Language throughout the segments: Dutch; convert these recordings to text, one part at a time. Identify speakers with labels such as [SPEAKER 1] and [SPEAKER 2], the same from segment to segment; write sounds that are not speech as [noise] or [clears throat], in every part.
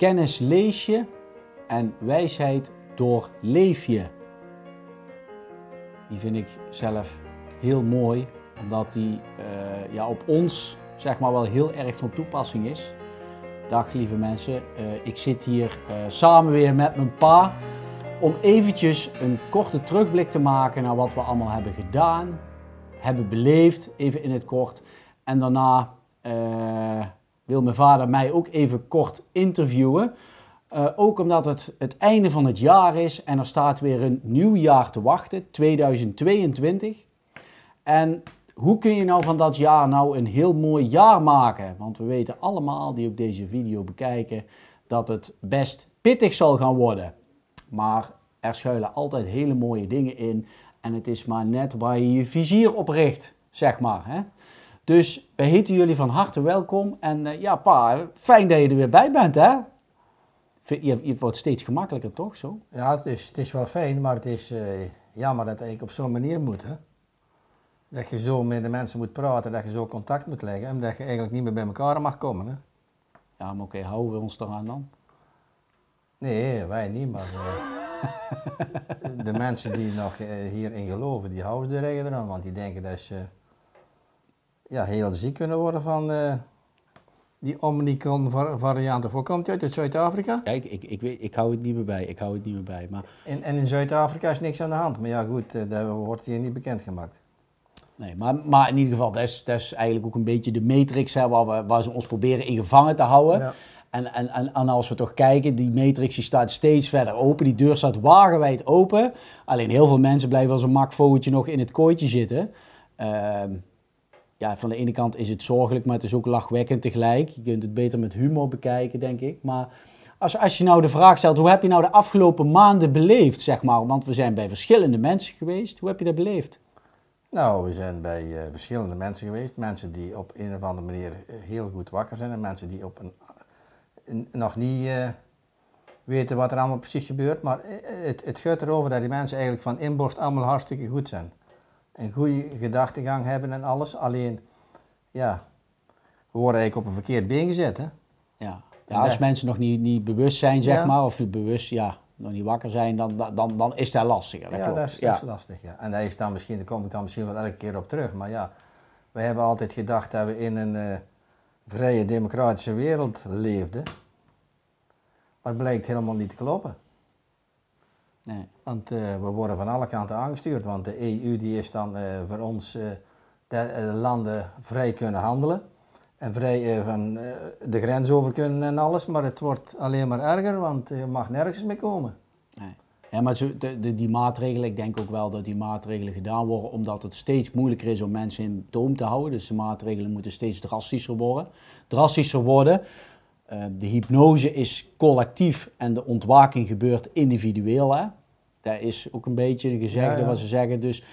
[SPEAKER 1] Kennis lees je en wijsheid doorleef je. Die vind ik zelf heel mooi, omdat die eh, ja, op ons zeg maar wel heel erg van toepassing is. Dag lieve mensen, uh, ik zit hier uh, samen weer met mijn pa om eventjes een korte terugblik te maken naar wat we allemaal hebben gedaan, hebben beleefd, even in het kort. En daarna wil mijn vader mij ook even kort interviewen. Uh, ook omdat het het einde van het jaar is en er staat weer een nieuw jaar te wachten, 2022. En hoe kun je nou van dat jaar nou een heel mooi jaar maken? Want we weten allemaal die ook deze video bekijken dat het best pittig zal gaan worden. Maar er schuilen altijd hele mooie dingen in en het is maar net waar je je vizier op richt, zeg maar. Hè? Dus wij heten jullie van harte welkom. En uh, ja, pa, fijn dat je er weer bij bent, hè? Je, je wordt steeds gemakkelijker, toch? Zo?
[SPEAKER 2] Ja, het is, het is wel fijn, maar het is uh, jammer dat eigenlijk op zo'n manier moet, hè? Dat je zo met de mensen moet praten, dat je zo contact moet leggen en dat je eigenlijk niet meer bij elkaar mag komen, hè?
[SPEAKER 1] Ja, maar oké, okay, houden we ons eraan dan?
[SPEAKER 2] Nee, wij niet, maar uh, [laughs] de mensen die nog hierin geloven, die houden er eigenlijk aan, want die denken dat ze ja, heel ziek kunnen worden van uh, die Omicron varianten. Voor komt uit, uit Zuid-Afrika?
[SPEAKER 1] Kijk, ik, ik, weet, ik hou het niet meer bij. Ik hou het niet meer bij. Maar...
[SPEAKER 2] En, en in Zuid-Afrika is niks aan de hand. Maar ja, goed, uh, dat wordt hier niet bekendgemaakt.
[SPEAKER 1] Nee, maar, maar in ieder geval, dat is, dat is eigenlijk ook een beetje de matrix hè, waar, we, waar ze ons proberen in gevangen te houden. Ja. En, en, en, en, als we toch kijken, die matrix die staat steeds verder open. Die deur staat wagenwijd open. Alleen heel veel mensen blijven als een makvogeltje nog in het kooitje zitten. Uh, ja, van de ene kant is het zorgelijk, maar het is ook lachwekkend tegelijk. Je kunt het beter met humor bekijken, denk ik. Maar als, als je nou de vraag stelt, hoe heb je nou de afgelopen maanden beleefd, zeg maar? Want we zijn bij verschillende mensen geweest. Hoe heb je dat beleefd?
[SPEAKER 2] Nou, we zijn bij uh, verschillende mensen geweest. Mensen die op een of andere manier eh, heel goed wakker zijn. En mensen die op een, nog niet uh, weten wat er allemaal precies gebeurt. Maar het, het gaat erover dat die mensen eigenlijk van inborst allemaal hartstikke goed zijn een goede gedachtegang hebben en alles. Alleen, ja, we worden eigenlijk op een verkeerd been gezet, hè?
[SPEAKER 1] Ja, ja als mensen nog niet, niet bewust zijn, zeg maar, of bewust, ja, nog niet wakker zijn, dan, dan, dan is dat lastiger.
[SPEAKER 2] Dat ja, dat is, ja. dat is lastig, ja. En daar is dan misschien, daar kom ik dan misschien wel elke keer op terug, maar ja, we hebben altijd gedacht dat we in een uh, vrije democratische wereld leefden. Maar het blijkt helemaal niet te kloppen. Nee. Want uh, we worden van alle kanten aangestuurd, want de EU die is dan uh, voor ons uh, de landen vrij kunnen handelen. En vrij van de grens over kunnen en alles, maar het wordt alleen maar erger, want je mag nergens mee komen.
[SPEAKER 1] Nee. Ja, maar zo, de, de, die maatregelen, ik denk ook wel dat die maatregelen gedaan worden omdat het steeds moeilijker is om mensen in toom te houden. Dus de maatregelen moeten steeds drastischer worden. Drastischer worden. de hypnose is collectief en de ontwaking gebeurt individueel. Hè? Dat is ook een beetje een gezegde wat ze zeggen. Dus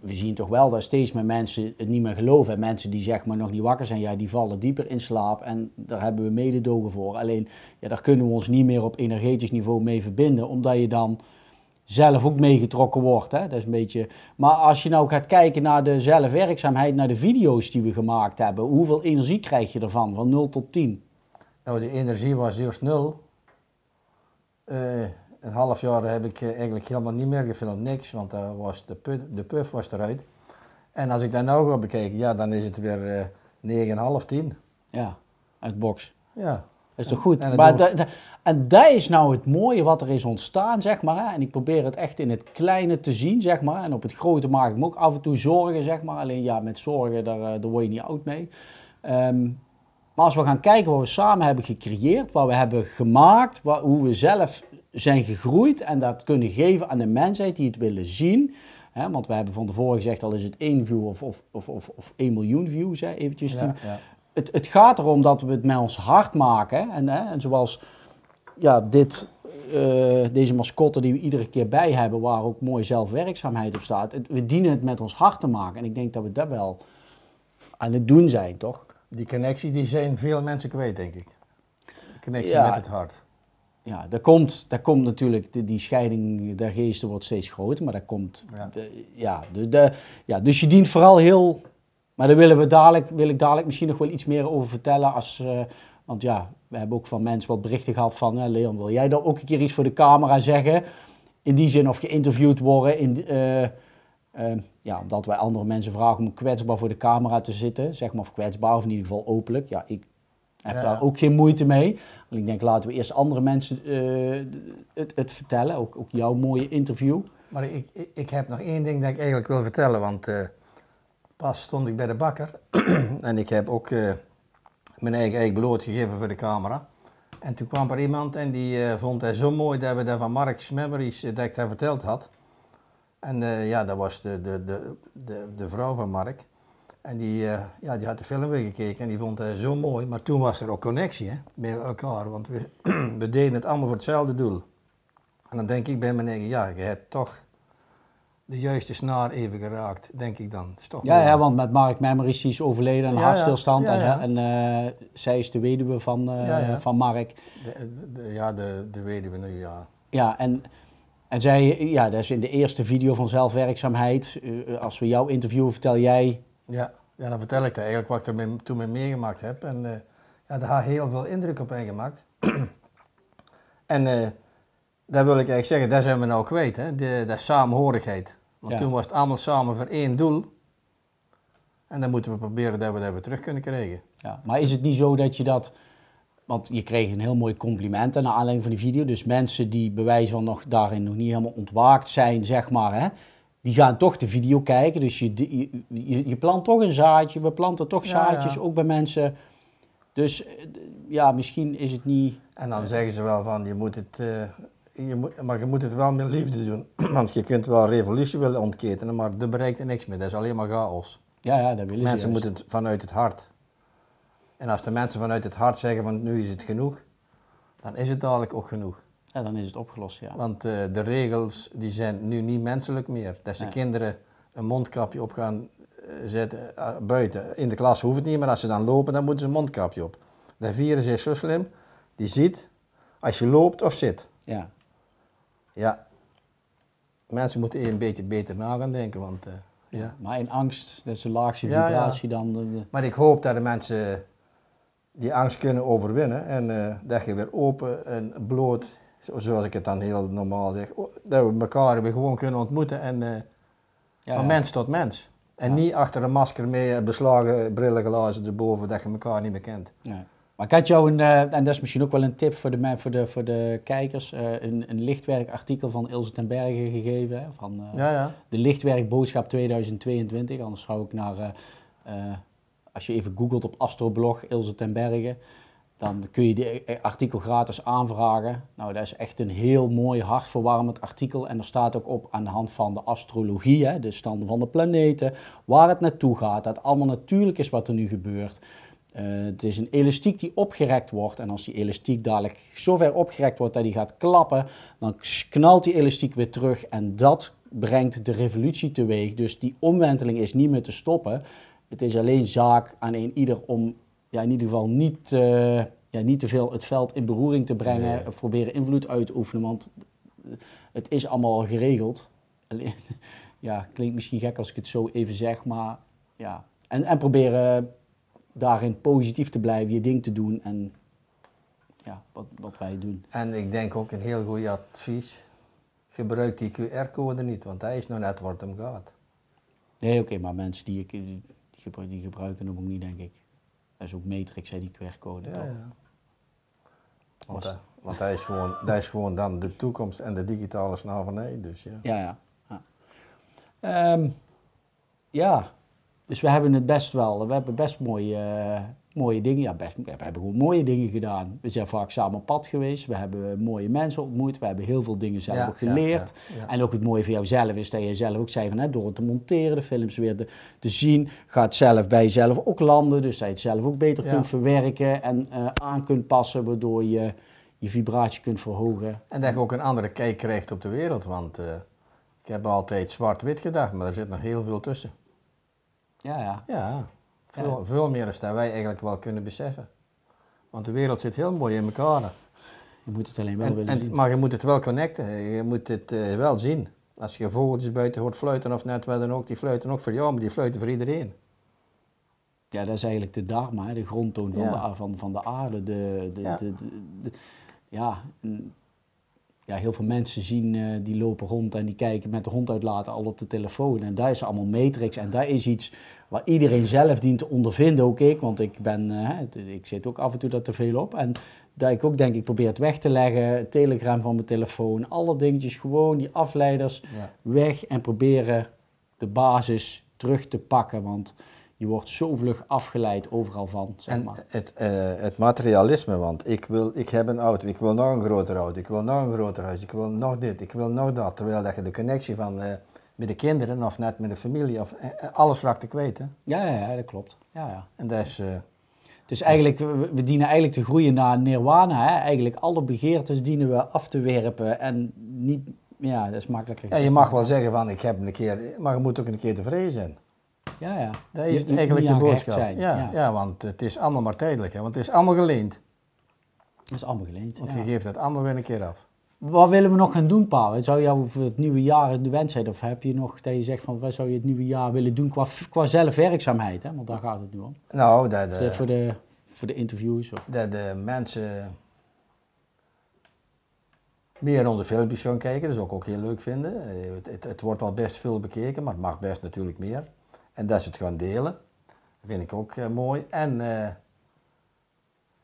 [SPEAKER 1] we zien toch wel dat steeds meer mensen het niet meer geloven. En mensen die zeg maar nog niet wakker zijn, ja, die vallen dieper in slaap. En daar hebben we mededogen voor. Alleen, ja, daar kunnen we ons niet meer op energetisch niveau mee verbinden. Omdat je dan zelf ook meegetrokken wordt. Hè? Dat is een beetje... Maar als je nou gaat kijken naar de zelfwerkzaamheid, naar de video's die we gemaakt hebben. Hoeveel energie krijg je ervan, van 0 tot 10?
[SPEAKER 2] Nou, de energie was eerst 0. Uh, een half jaar heb ik eh, eigenlijk helemaal niet meer gefilmd, niks, want daar was de, put, de puff was eruit. En als ik dat nou ga bekijken, ja, dan is het weer uh, 9,5, 10.
[SPEAKER 1] Ja, uit box.
[SPEAKER 2] Ja.
[SPEAKER 1] Dat is toch goed? En, maar da, da, en dat is nou het mooie wat er is ontstaan, zeg maar. Hè? En ik probeer het echt in het kleine te zien, zeg maar. En op het grote maak ik me ook af en toe zorgen, zeg maar. Alleen ja, met zorgen, daar, eh, daar word je niet oud mee. Um, maar als we gaan kijken wat we samen hebben gecreëerd, wat we hebben gemaakt, wat, hoe we zelf zijn gegroeid en dat kunnen geven aan de mensheid die het willen zien. Want we hebben van tevoren gezegd, al is het één view of, of, of, of, of 1 miljoen views, hè, eventjes. Ja, ja. Het, het gaat erom dat we het met ons hart maken. En, hè, en zoals ja, dit, uh, deze mascotte die we iedere keer bij hebben, waar ook mooie zelfwerkzaamheid op staat. Het, we dienen het met ons hart te maken. En ik denk dat we dat wel aan het doen zijn, toch?
[SPEAKER 2] Die connectie die zijn veel mensen kwijt, denk ik. De connectie met het hart
[SPEAKER 1] ja, daar komt, daar komt natuurlijk, de, die scheiding der geesten wordt steeds groter, maar daar komt, ja, de, ja, de, de, ja, dus je dient vooral heel, maar daar willen we dadelijk, wil ik dadelijk misschien nog wel iets meer over vertellen als, uh, Want ja, we hebben ook van mensen wat berichten gehad van... hè, Leon, wil jij dan ook een keer iets voor de camera zeggen? In die zin of geïnterviewd worden. In, eh, eh, ja, omdat wij andere mensen vragen om kwetsbaar voor de camera te zitten. Zeg maar of kwetsbaar of in ieder geval openlijk. Ja, ik heb
[SPEAKER 2] Ja.
[SPEAKER 1] daar ook geen moeite mee. Want ik denk, laten we eerst andere mensen eh, het, het vertellen. Ook, ook jouw mooie interview.
[SPEAKER 2] Maar ik, ik, heb nog één ding dat ik eigenlijk wil vertellen, want eh, pas stond ik bij de bakker [clears throat] en ik heb ook eh, mijn eigen ei blootgegeven voor de camera. En toen kwam er iemand en die vond het zo mooi dat we dat van Mark's Memories, dat ik dat verteld had. En ja, dat was de, de, de, de, de vrouw van Mark. En die, eh, ja, die had de film weer gekeken en die vond het zo mooi. Maar toen was er ook connectie hè, met elkaar, want we, [clears throat] we deden het allemaal voor hetzelfde doel. En dan denk ik bij mijn eigen, ja, je hebt toch de juiste snaar even geraakt, denk ik dan. Toch
[SPEAKER 1] Ja, ja, want met Mark Memories die is overleden aan
[SPEAKER 2] Ja,
[SPEAKER 1] hartstilstand.
[SPEAKER 2] ja, ja.
[SPEAKER 1] En, en eh, zij is de weduwe van, eh, van Mark.
[SPEAKER 2] De, de- ja, de, de weduwe nu, ja.
[SPEAKER 1] Ja, en, en zij, ja, dat is in de eerste video van zelfwerkzaamheid. als we jou interviewen, vertel jij.
[SPEAKER 2] Ja, ja dan vertel ik dat eigenlijk wat ik er mee- toen mee meegemaakt heb. En eh, ja, daar had heel veel indruk op mij gemaakt. [clears throat] en eh dat wil ik eigenlijk zeggen, dat zijn we nou kwijt, hè? De, de samenhorigheid. Want
[SPEAKER 1] Ja.
[SPEAKER 2] toen was het allemaal samen voor één doel. En dan moeten we proberen dat we dat weer terug kunnen krijgen.
[SPEAKER 1] Ja, maar is het niet zo dat je dat. Want je kreeg een heel mooi compliment naar aanleiding van die video. Dus mensen die bewijs van nog daarin nog niet helemaal ontwaakt zijn, zeg maar, hè, die gaan toch de video kijken. Dus je, je, je, je plant toch een zaadje. We planten toch
[SPEAKER 2] Ja,
[SPEAKER 1] zaadjes,
[SPEAKER 2] ja.
[SPEAKER 1] ook bij mensen. Dus eh, ja, misschien is het niet.
[SPEAKER 2] En dan zeggen ze wel van, je moet het, eh, je moet, maar je moet het wel met liefde doen. [clears throat] Want je kunt wel revolutie willen ontketenen, maar er bereikt er niks meer. Dat is alleen maar chaos.
[SPEAKER 1] Ja, ja, dat willen ze.
[SPEAKER 2] Mensen moeten het vanuit het hart. En als de mensen vanuit het hart zeggen van nu is het genoeg, dan is het dadelijk ook genoeg.
[SPEAKER 1] Ja, dan is het opgelost, ja.
[SPEAKER 2] Want eh, de regels die zijn nu niet menselijk meer. Dat ze
[SPEAKER 1] Nee.
[SPEAKER 2] kinderen een mondkapje op gaan eh, zetten eh, buiten. In de klas hoeft het niet, maar als ze dan lopen, dan moeten ze een mondkapje op. Dat virus is zo slim, die ziet als je loopt of zit.
[SPEAKER 1] ja.
[SPEAKER 2] Ja, mensen moeten een beetje beter na gaan denken, want ja.
[SPEAKER 1] Maar in angst, dat is de laagste
[SPEAKER 2] Ja, ja.
[SPEAKER 1] vibratie dan. de- de-
[SPEAKER 2] Maar ik hoop dat de mensen die angst kunnen overwinnen en dat je weer open en bloot, zoals ik het dan heel normaal zeg, dat we elkaar weer gewoon kunnen ontmoeten en eh,
[SPEAKER 1] ja,
[SPEAKER 2] van
[SPEAKER 1] ja.
[SPEAKER 2] mens tot mens. En
[SPEAKER 1] Ja.
[SPEAKER 2] niet achter een masker mee eh, beslagen brillenglazen erboven dat je elkaar niet meer kent.
[SPEAKER 1] Nee. Maar ik had jou een, eh, en dat is misschien ook wel een tip voor de, voor de, voor de kijkers, een, een lichtwerkartikel van Ilse ten Berge gegeven. Hè, van de lichtwerkboodschap 2022. Anders zou ik naar, als je even googelt op Astroblog Ilse ten Berge, dan kun je die artikel gratis aanvragen. Nou, dat is echt een heel mooi, hartverwarmend artikel. En er staat ook op aan de hand van de astrologie, hè, de standen van de planeten, waar het naartoe gaat. Dat allemaal natuurlijk is wat er nu gebeurt. Eh, het is een elastiek die opgerekt wordt. En als die elastiek dadelijk zo ver opgerekt wordt dat die gaat klappen, dan knalt die elastiek weer terug. En dat brengt de revolutie teweeg. Dus die omwenteling is niet meer te stoppen. Het is alleen zaak aan een ieder om ja, in ieder geval niet, eh, ja, niet te veel het veld in beroering te brengen.
[SPEAKER 2] Nee.
[SPEAKER 1] Proberen invloed uit te oefenen, want het is allemaal al geregeld. Alleen, [laughs] ja, klinkt misschien gek als ik het zo even zeg, maar ja. En, en proberen daarin positief te blijven, je ding te doen en ja, wat, wat wij doen.
[SPEAKER 2] En ik denk ook een heel goed advies, gebruik die QR-code niet, want hij is nog net waar het om gaat.
[SPEAKER 1] Nee, oké, maar mensen die, ik, die, gebruiken, die gebruiken hem ook niet, denk ik. Dat is ook Matrix, hè, die QR-code. toch?
[SPEAKER 2] Want,
[SPEAKER 1] Was-
[SPEAKER 2] hij- want hij is gewoon, [laughs] dat is gewoon dan de toekomst en de digitale slavernij. Dus ja.
[SPEAKER 1] Ja, ja. Ja. Ehm, ja, dus we hebben het best wel, we hebben best mooie, eh, mooie dingen, ja, best, we hebben gewoon mooie dingen gedaan. We zijn vaak samen op pad geweest, we hebben mooie mensen ontmoet, we hebben heel veel dingen zelf
[SPEAKER 2] Ja,
[SPEAKER 1] ook geleerd.
[SPEAKER 2] ja, ja.
[SPEAKER 1] En ook het mooie van jou zelf is dat je zelf ook zei van, hè, door het te monteren, de films weer te, te zien, gaat zelf bij jezelf ook landen, dus dat je het zelf ook beter kunt verwerken en eh, aan kunt passen, waardoor je je vibratie kunt verhogen.
[SPEAKER 2] En dat je ook een andere kijk krijgt op de wereld, want eh, ik heb altijd zwart-wit gedacht, maar er zit nog heel veel tussen.
[SPEAKER 1] Ja, ja.
[SPEAKER 2] Ja, veel, veel meer dan wij eigenlijk wel kunnen beseffen. Want de wereld zit heel mooi in elkaar.
[SPEAKER 1] Je moet het alleen wel
[SPEAKER 2] En,
[SPEAKER 1] willen
[SPEAKER 2] en,
[SPEAKER 1] zien.
[SPEAKER 2] maar je moet het wel connecten, je moet het eh, wel zien. Als je vogeltjes buiten hoort fluiten of net wat dan ook, die fluiten ook voor jou, maar die fluiten voor iedereen.
[SPEAKER 1] ja, dat is eigenlijk de dharma, de grondtoon van,
[SPEAKER 2] Ja.
[SPEAKER 1] de, van, van de aarde. De, de,
[SPEAKER 2] Ja.
[SPEAKER 1] de, ja, ja, heel veel mensen zien, eh, die lopen rond en die kijken met de hond uitlaten al op de telefoon. En daar is allemaal matrix en daar is iets waar iedereen zelf dient te ondervinden, ook ik. Want ik ben, eh, ik zit ook af en toe daar te veel op. En dat ik ook denk, ik probeer het weg te leggen, telegram van mijn telefoon, alle dingetjes gewoon, die afleiders
[SPEAKER 2] Ja.
[SPEAKER 1] weg en proberen de basis terug te pakken. Want je wordt zo vlug afgeleid overal van, zeg
[SPEAKER 2] En
[SPEAKER 1] maar.
[SPEAKER 2] het, eh, het materialisme, want ik, wil, ik heb een auto, ik wil nog een groter auto, ik wil nog een groter huis, ik wil nog dit, ik wil nog dat. Terwijl dat je de connectie van eh, met de kinderen of net met de familie, of, eh, alles raakt te kwijt. Hè?
[SPEAKER 1] Ja, ja, ja, dat klopt. Ja, ja.
[SPEAKER 2] En dat is,
[SPEAKER 1] Dus eigenlijk, we, we dienen eigenlijk te groeien naar nirwana. Hè? Eigenlijk alle begeertes dienen we af te werpen en niet, ja, dat is makkelijker
[SPEAKER 2] ja, je mag wel zeggen van ik heb een keer, maar je moet ook een keer tevreden zijn.
[SPEAKER 1] Ja, ja.
[SPEAKER 2] Dat is
[SPEAKER 1] Je- je-
[SPEAKER 2] eigenlijk de boodschap.
[SPEAKER 1] zijn,
[SPEAKER 2] ja,
[SPEAKER 1] ja.
[SPEAKER 2] ja. want het is allemaal maar tijdelijk, hè? want het is allemaal geleend.
[SPEAKER 1] Dat is allemaal geleend.
[SPEAKER 2] Want
[SPEAKER 1] ja.
[SPEAKER 2] je geeft het allemaal weer een keer af.
[SPEAKER 1] Wat willen we nog gaan doen, Paul? Zou jou voor het nieuwe jaar de wens zijn? Of heb je nog dat je zegt van wat zou je het nieuwe jaar willen doen qua, qua zelfwerkzaamheid? Hè? Want daar gaat het nu om.
[SPEAKER 2] Nou, dat,
[SPEAKER 1] Voor de, voor, de, voor de interviews. Of...
[SPEAKER 2] dat de mensen meer onze filmpjes gaan kijken, dat zou ik ook heel leuk vinden. Eh, Het, het, het wordt al best veel bekeken, maar het mag best natuurlijk meer. En dat ze het gaan delen, dat vind ik ook eh, mooi. En eh,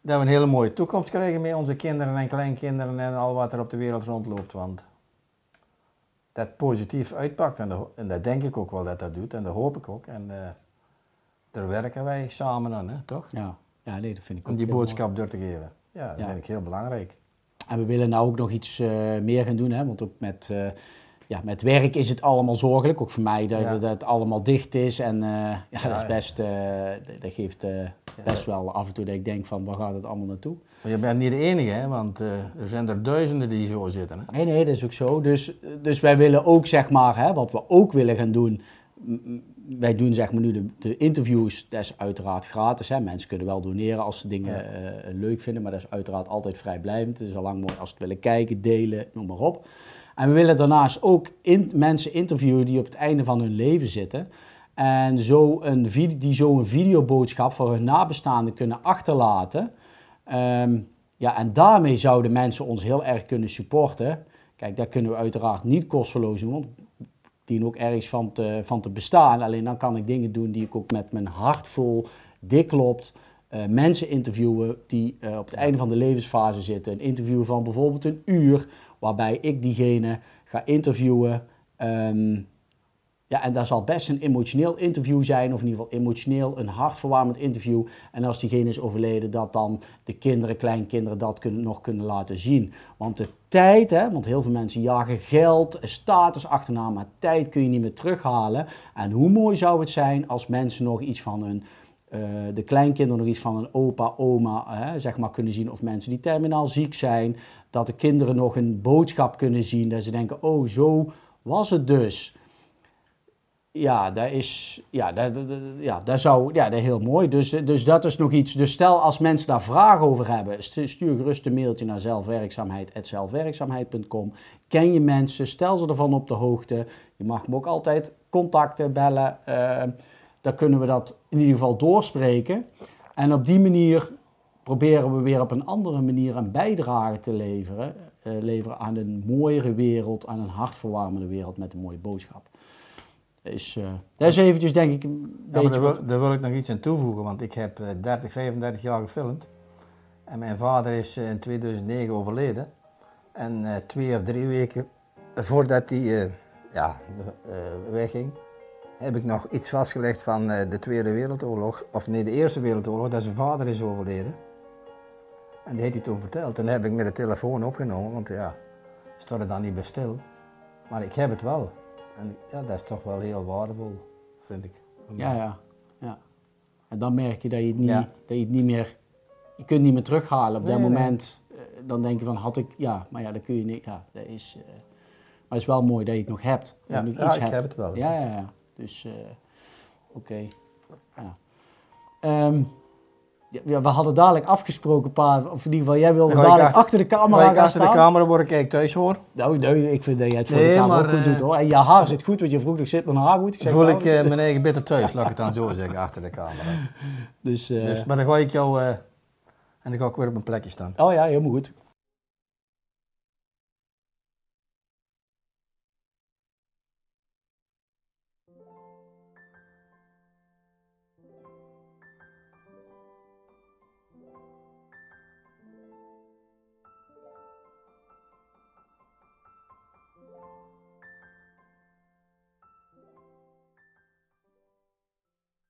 [SPEAKER 2] dat we een hele mooie toekomst krijgen met onze kinderen en kleinkinderen en al wat er op de wereld rondloopt. Want dat positief uitpakt, en dat, en dat denk ik ook wel dat dat doet, en dat hoop ik ook. En eh, daar werken wij samen aan, hè, toch?
[SPEAKER 1] Ja. ja, nee, dat vind ik ook
[SPEAKER 2] Om die
[SPEAKER 1] mooi.
[SPEAKER 2] boodschap door te geven. Ja, dat
[SPEAKER 1] Ja.
[SPEAKER 2] vind ik heel belangrijk.
[SPEAKER 1] En we willen nou ook nog iets meer gaan doen, hè? want ook met, ja, met werk is het allemaal zorgelijk. Ook voor mij dat,
[SPEAKER 2] Ja.
[SPEAKER 1] dat het allemaal dicht is. En eh, ja,
[SPEAKER 2] Ja,
[SPEAKER 1] dat, is best, eh, dat- geeft eh, best wel af en toe dat ik denk van waar gaat het allemaal naartoe?
[SPEAKER 2] Maar je bent niet de enige, hè? want er zijn er duizenden die zo zitten. Hè?
[SPEAKER 1] Nee, nee, dat is ook zo. Dus, dus wij willen ook, zeg maar, hè, wat we ook willen gaan doen. Wij doen zeg maar nu de, de interviews, dat is uiteraard gratis. Hè. Mensen kunnen wel doneren als ze dingen leuk vinden, maar dat is uiteraard altijd vrijblijvend. Het is al lang mooi als ze het willen kijken, delen, noem maar op. En we willen daarnaast ook in, mensen interviewen die op het einde van hun leven zitten. En zo een, die zo een videoboodschap voor hun nabestaanden kunnen achterlaten. Ehm, ja, en daarmee zouden mensen ons heel erg kunnen supporten. Kijk, dat kunnen we uiteraard niet kosteloos doen, want dienen ook ergens van te, van te bestaan. Alleen dan kan ik dingen doen die ik ook met mijn hart vol, dik klopt. eh, mensen interviewen die eh, op het einde van de levensfase zitten. Een interview van bijvoorbeeld een uur, waarbij ik diegene ga interviewen. Ehm, ja, en dat zal best een emotioneel interview zijn, of in ieder geval emotioneel een hartverwarmend interview. En als diegene is overleden, dat dan de kinderen, kleinkinderen dat kunnen, nog kunnen laten zien. Want de tijd, hè, want heel veel mensen jagen geld, status achterna, maar tijd kun je niet meer terughalen. En hoe mooi zou het zijn als mensen nog iets van hun, eh, de kleinkinderen nog iets van een opa, oma, hè, zeg maar, kunnen zien. Of mensen die terminaal ziek zijn, dat de kinderen nog een boodschap kunnen zien. Dat ze denken, oh, zo was het dus. Ja, dat is, ja, dat, ja, zou, ja, dat heel mooi. Dus, dus dat is nog iets. Dus stel als mensen daar vragen over hebben, stu- stuur gerust een mailtje naar zelfwerkzaamheid.zelfwerkzaamheid.com. Ken je mensen, stel ze ervan op de hoogte. Je mag me ook altijd contacten, bellen. eh, dan kunnen we dat in ieder geval doorspreken. En op die manier proberen we weer op een andere manier een bijdrage te leveren. eh, leveren aan een mooiere wereld, aan een hartverwarmende wereld met een mooie boodschap. Dus, eh, dat is eventjes denk ik een
[SPEAKER 2] Ja,
[SPEAKER 1] beetje...
[SPEAKER 2] daar, wil, daar wil ik nog iets aan toevoegen, want ik heb eh, 30, 35 jaar gefilmd. En mijn vader is eh, in 2009 overleden. En eh, twee of drie weken voordat hij eh, ja, eh, wegging, heb ik nog iets vastgelegd van eh, de Tweede Wereldoorlog. Of nee, de Eerste Wereldoorlog, dat zijn vader is overleden. En die heeft hij toen verteld. En dat heb ik met de telefoon opgenomen, want ja, stond het dan niet bij stil. Maar ik heb het wel. En ja, dat is toch wel heel waardevol, vind ik.
[SPEAKER 1] Ja, ja, ja. En dan merk je dat je het niet,
[SPEAKER 2] Ja.
[SPEAKER 1] dat je het niet meer... Je kunt niet meer terughalen. Op
[SPEAKER 2] Nee,
[SPEAKER 1] dat moment, eh, dan denk je van, had ik... Ja, maar ja, dat kun je niet... Ja, dat is... eh, maar het is wel mooi dat je het nog hebt. Dat
[SPEAKER 2] Ja,
[SPEAKER 1] je nog
[SPEAKER 2] ja,
[SPEAKER 1] iets
[SPEAKER 2] ik
[SPEAKER 1] hebt.
[SPEAKER 2] heb het wel.
[SPEAKER 1] Ja, ja, ja. Dus, eh, oké. Ja. Ehm, Ja, we hadden dadelijk afgesproken, pa, of in ieder geval, jij wilde dadelijk
[SPEAKER 2] achter-
[SPEAKER 1] achter de camera gaan
[SPEAKER 2] achter de camera word ik kijk thuis hoor.
[SPEAKER 1] Nou, nee, ik vind dat jij het voor
[SPEAKER 2] Nee,
[SPEAKER 1] de camera
[SPEAKER 2] maar,
[SPEAKER 1] ook goed
[SPEAKER 2] eh,
[SPEAKER 1] doet hoor. En je haar zit goed, want je vroeg nog zit mijn haar goed. Ik zeg,
[SPEAKER 2] voel
[SPEAKER 1] nou,
[SPEAKER 2] ik eh, mijn eigen bitter thuis, laat ik het dan zo zeggen, achter de camera. [laughs]
[SPEAKER 1] dus, eh,
[SPEAKER 2] Dus, maar dan ga ik jou, eh, en dan ga ik weer op mijn plekje staan.
[SPEAKER 1] oh ja, helemaal goed.